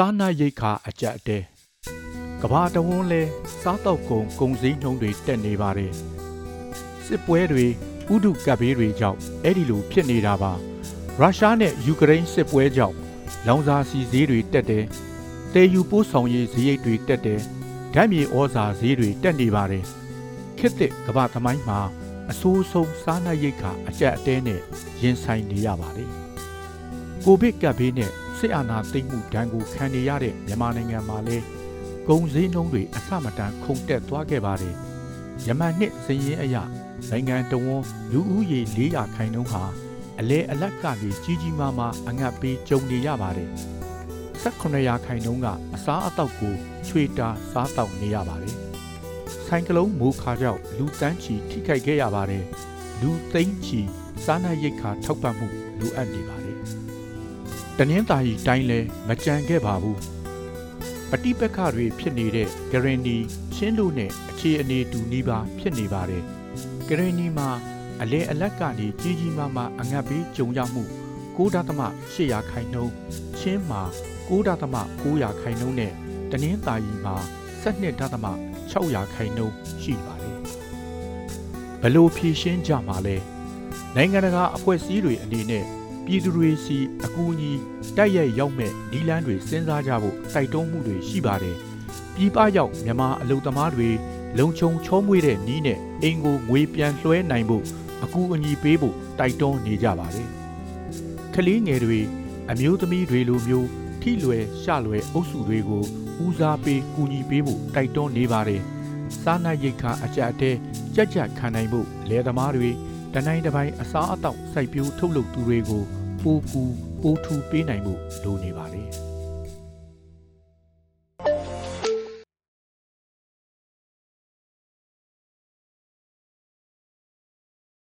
စားနပ်ရိက္ခာအကြက်အတဲကဘာတဝန်းလဲစားတော့ကုန်ကုန်စည်နှုန်းတွေတက်နေပါတယ်စစ်ပွဲတွေဥဒုကပ်ဘေးတွေကြောင့်အဲ့ဒီလိုဖြစ်နေတာပါရုရှားနဲ့ယူကရိန်းစစ်ပွဲကြောင့်လောင်စာစီဈေးတွေတက်တယ်တေယူပို့ဆောင်ရေးဈေးရိတ်တွေတက်တယ်ဓာတ်မြေဩဇာဈေးတွေတက်နေပါတယ်ခေတ်သစ်ကဘာသမိုင်းမှာအဆိုးဆုံးစားနပ်ရိက္ခာအကြက်အတဲနဲ့ရင်ဆိုင်နေရပါတယ်ကိုဗစ်ကပ်ဘေးနဲ့ စစ်အာဏာသိမ်းမှုဒဏ်ကိုခံနေရတဲ့မြန်မာနိုင်ငံမှာလည်းကုန်စည်နှုန်းတွေအဆမတန်ခုန်တက်သွားခဲ့ပါတယ်။ယမန်နှစ်စည်ရင်အရနိုင်ငံတော်ဝန်လူဦးရေ400ခိုင်နှုန်းဟာအလဲအလတ်ကနေကြီးကြီးမားမားအငတ်ပေးကြုံနေရပါတယ်။18ရာခိုင်နှုန်းကအစားအသောက်ကိုချွေတာစားတောက်နေရပါတယ်။ဆိုင်ကလုန်းမိုးခါကြောင့်လူတန်းချီထိခိုက်ခဲ့ရပါတယ်။လူသိန်းချီစားနပ်ရိက္ခာထောက်ပံ့မှုလိုအပ်နေပါတယ်။ တနင်္သာရီတိုင်းလည်းမကြံခဲ့ပါဘူး။ပဋိပက္ခတွေဖြစ်နေတဲ့ဂရန်နီချင်းတို့နဲ့အခြေအနေတူနီးပါဖြစ်နေပါတယ်။ဂရန်နီမှာအလဲအလတ်ကနေကြီးကြီးမားမားအငတ်ပေးကြုံရမှု9.800ခိုင်နှုန်းချင်းမှာ9.900ခိုင်နှုန်းနဲ့တနင်္သာရီမှာ12.600ခိုင်နှုန်းရှိပါတယ်။ဘလို့ဖြည့်ရှင်းကြမှာလဲနိုင်ငံတကာအဖွဲ့အစည်းတွေအနေနဲ့ ပြည်သူတွေစီအကူအညီတိုက်ရိုက်ရောက်မဲ့နီလန်းတွေစဉ်းစားကြဖို့တိုက်တွန်းမှုတွေရှိပါတယ်။ပြည်ပရောက်မြန်မာအလုံသမားတွေလုံခြုံချောမွေ့တဲ့နီးနဲ့အင်ကိုငွေပြန်လွှဲနိုင်ဖို့အကူအညီပေးဖို့တိုက်တွန်းနေကြပါတယ်။ကလေးငယ်တွေအမျိုးသမီးတွေလိုမျိုးထိလွယ်ရှလွယ်အုပ်စုတွေကိုဦးစားပေးကူညီပေးဖို့တိုက်တွန်းနေပါတယ်။စားနပ်ရိက္ခာအကြက်အတဲကြက်ကြက်ခံနိုင်ဖို့လယ်သမားတွေ တနိုင်တစ်ပိုင်းအစားအသောက်စိုက်ပျိုးထုတ်လုပ်သူတွေကိုပိုကူပိုထူပေးနိုင်မှုလိုနေပါတယ်။